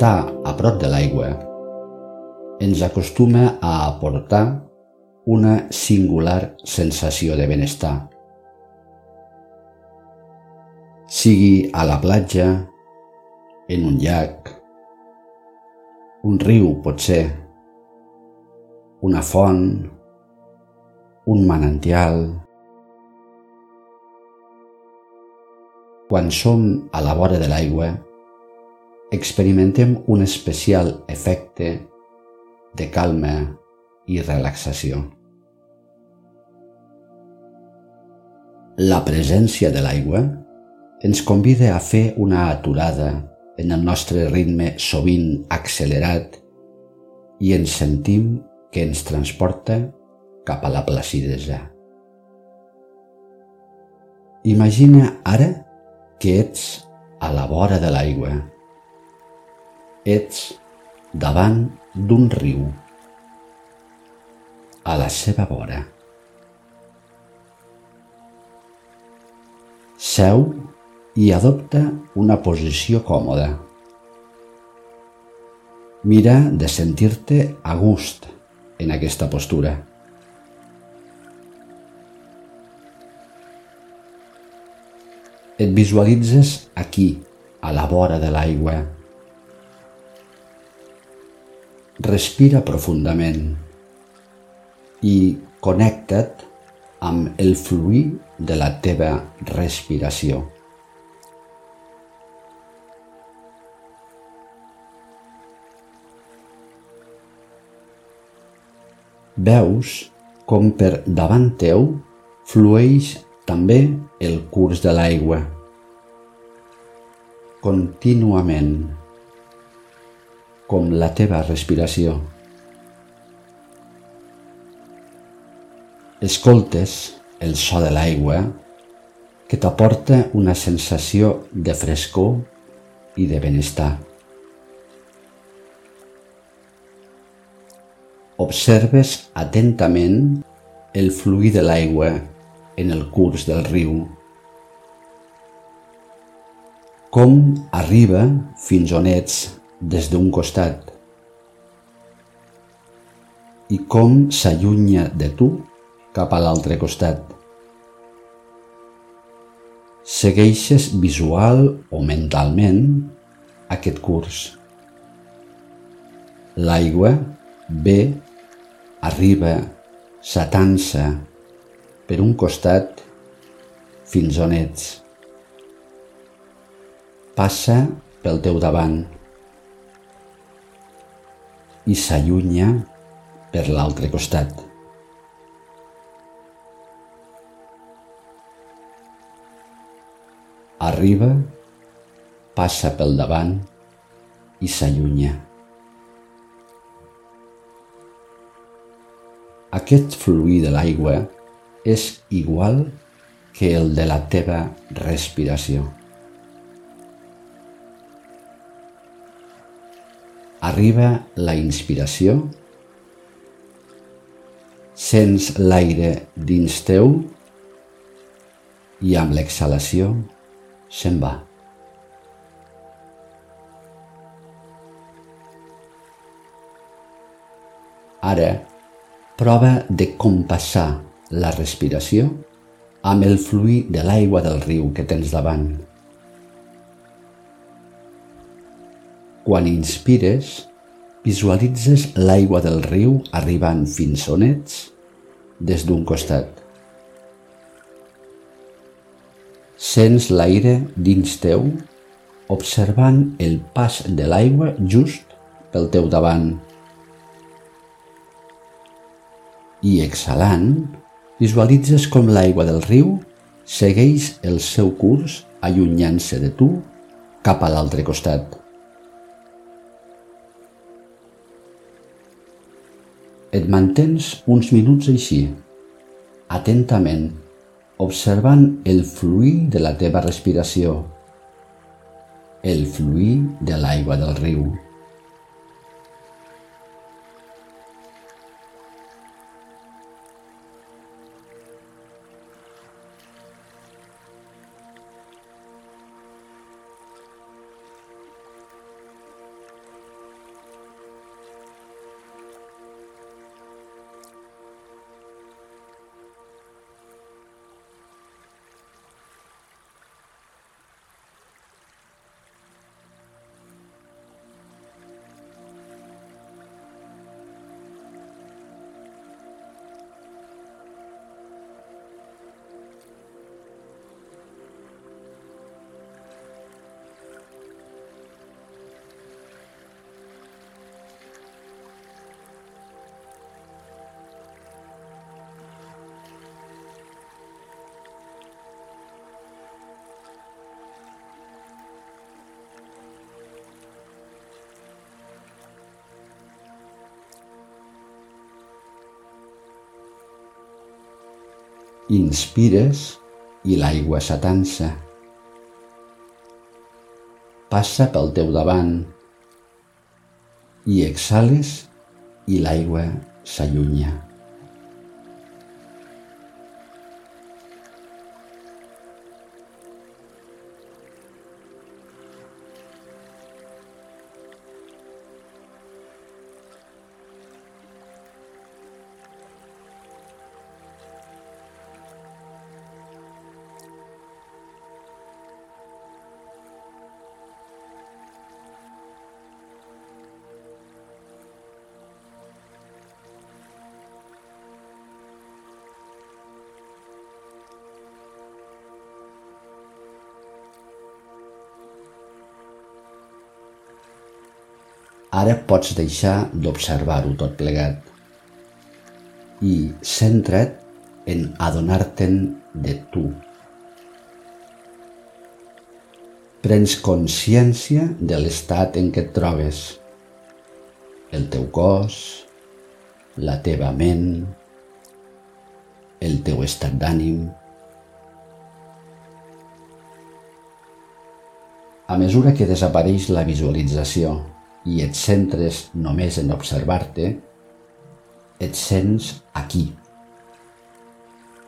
estar a prop de l'aigua ens acostuma a aportar una singular sensació de benestar. Sigui a la platja, en un llac, un riu potser, una font, un manantial. Quan som a la vora de l'aigua, experimentem un especial efecte de calma i relaxació. La presència de l'aigua ens convida a fer una aturada en el nostre ritme sovint accelerat i ens sentim que ens transporta cap a la placidesa. Imagina ara que ets a la vora de l'aigua ets davant d'un riu, a la seva vora. Seu i adopta una posició còmoda. Mira de sentir-te a gust en aquesta postura. Et visualitzes aquí, a la vora de l'aigua, respira profundament i connecta't amb el fluir de la teva respiració. Veus com per davant teu flueix també el curs de l'aigua. Contínuament com la teva respiració. Escoltes el so de l'aigua que t'aporta una sensació de frescor i de benestar. Observes atentament el fluir de l'aigua en el curs del riu. Com arriba fins on ets des d'un costat i com s'allunya de tu cap a l'altre costat. Segueixes visual o mentalment aquest curs. L'aigua ve, arriba, s'atansa per un costat fins on ets. Passa pel teu davant i s'allunya per l'altre costat. Arriba, passa pel davant i s'allunya. Aquest fluir de l'aigua és igual que el de la teva respiració. Arriba la inspiració, sents l'aire dins teu i amb l'exhalació se'n va. Ara, prova de compassar la respiració amb el fluir de l'aigua del riu que tens davant. Quan inspires, visualitzes l'aigua del riu arribant fins on ets des d'un costat. Sents l'aire dins teu observant el pas de l'aigua just pel teu davant. I exhalant, visualitzes com l'aigua del riu segueix el seu curs allunyant-se de tu cap a l'altre costat. Et mantens uns minuts així, atentament, observant el fluir de la teva respiració, el fluir de l'aigua del riu. Inspires i l'aigua s'atansa. Passa pel teu davant i exhales i l'aigua s'allunya. Ara pots deixar d'observar-ho tot plegat i centra't en adonar-te'n de tu. Prens consciència de l'estat en què et trobes, el teu cos, la teva ment, el teu estat d'ànim. A mesura que desapareix la visualització, i et centres només en observar-te, et sents aquí,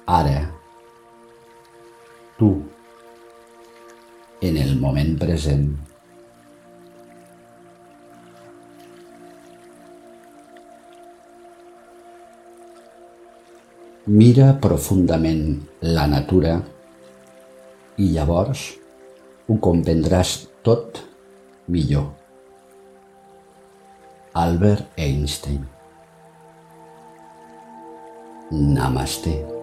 ara, tu, en el moment present. Mira profundament la natura i llavors ho comprendràs tot millor. Albert Einstein. Namaste.